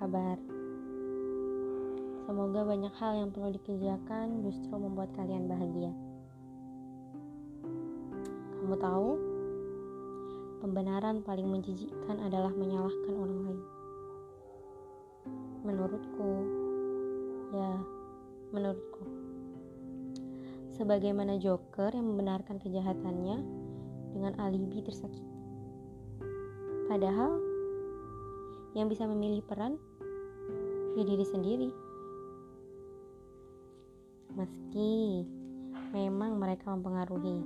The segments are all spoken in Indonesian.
kabar? Semoga banyak hal yang perlu dikerjakan justru membuat kalian bahagia. Kamu tahu, pembenaran paling menjijikkan adalah menyalahkan orang lain. Menurutku, ya, menurutku, sebagaimana Joker yang membenarkan kejahatannya dengan alibi tersakiti. Padahal yang bisa memilih peran ya diri sendiri. Meski memang mereka mempengaruhi,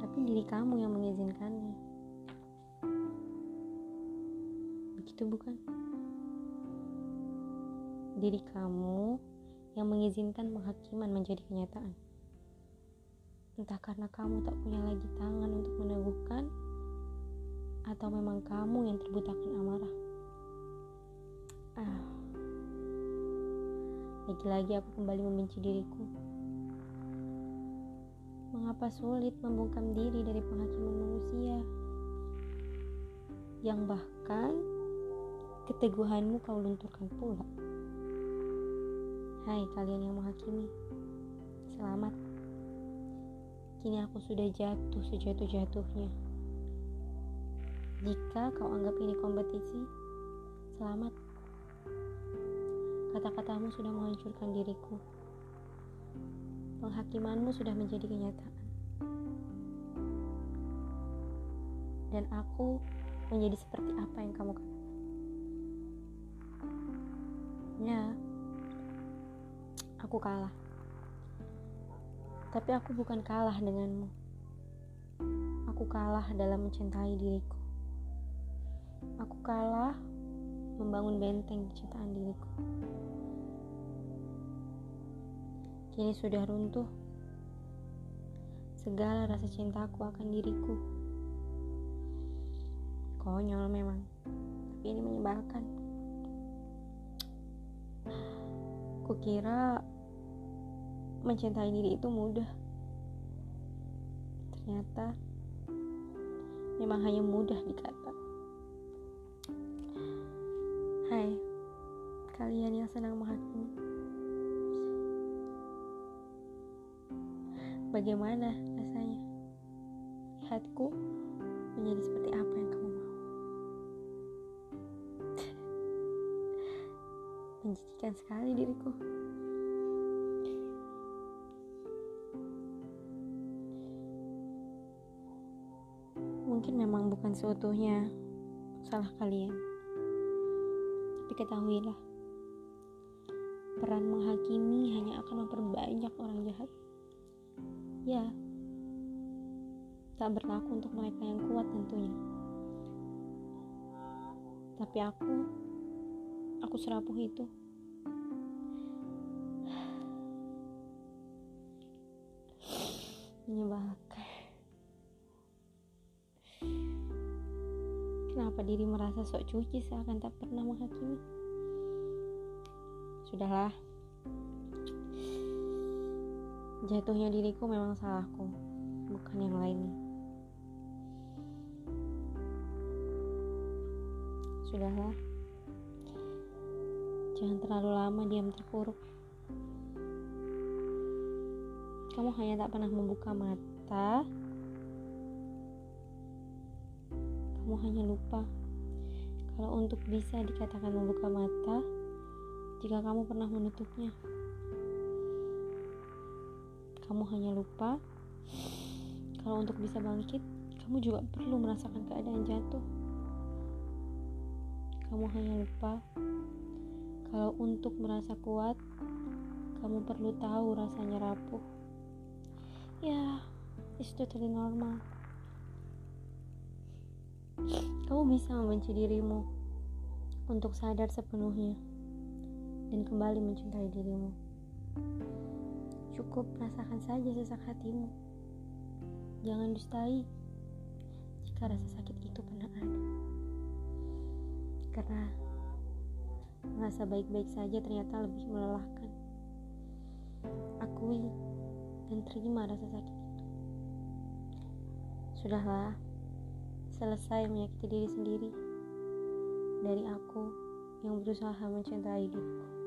tapi diri kamu yang mengizinkannya. Begitu bukan? Diri kamu yang mengizinkan penghakiman menjadi kenyataan. Entah karena kamu tak punya lagi tangan untuk meneguhkan atau memang kamu yang terbutakan amarah? Ah. Lagi-lagi aku kembali membenci diriku. Mengapa sulit membungkam diri dari penghakiman manusia? Yang bahkan keteguhanmu kau lunturkan pula. Hai kalian yang menghakimi. Selamat. Kini aku sudah jatuh sejatuh-jatuhnya. Jika kau anggap ini kompetisi, selamat. Kata-katamu sudah menghancurkan diriku. Penghakimanmu sudah menjadi kenyataan. Dan aku menjadi seperti apa yang kamu katakan. Ya, aku kalah. Tapi aku bukan kalah denganmu. Aku kalah dalam mencintai diriku. Aku kalah membangun benteng ciptaan diriku. Kini sudah runtuh segala rasa cintaku akan diriku. Konyol memang, tapi ini menyebalkan. Kukira mencintai diri itu mudah. Ternyata memang hanya mudah dikata. Hai, kalian yang senang menghakimi. Bagaimana rasanya? Lihatku menjadi seperti apa yang kamu mau. Menjijikan sekali diriku. Mungkin memang bukan seutuhnya salah kalian. Tapi ketahuilah, peran menghakimi hanya akan memperbanyak orang jahat. Ya, tak berlaku untuk mereka yang kuat tentunya. Tapi aku, aku serapuh itu. Menyebalkan. Kenapa diri merasa sok cuci seakan tak pernah menghakimi? Sudahlah. Jatuhnya diriku memang salahku, bukan yang lainnya. Sudahlah. Jangan terlalu lama diam terpuruk. Kamu hanya tak pernah membuka mata kamu hanya lupa kalau untuk bisa dikatakan membuka mata jika kamu pernah menutupnya. Kamu hanya lupa kalau untuk bisa bangkit, kamu juga perlu merasakan keadaan jatuh. Kamu hanya lupa kalau untuk merasa kuat, kamu perlu tahu rasanya rapuh. Ya, it's totally normal. Kamu bisa membenci dirimu untuk sadar sepenuhnya dan kembali mencintai dirimu. Cukup rasakan saja sesak hatimu. Jangan dustai jika rasa sakit itu pernah ada. Karena merasa baik-baik saja ternyata lebih melelahkan. Akui dan terima rasa sakit itu. Sudahlah, selesai menyakiti diri sendiri. Dari aku, yang berusaha mencintai diriku.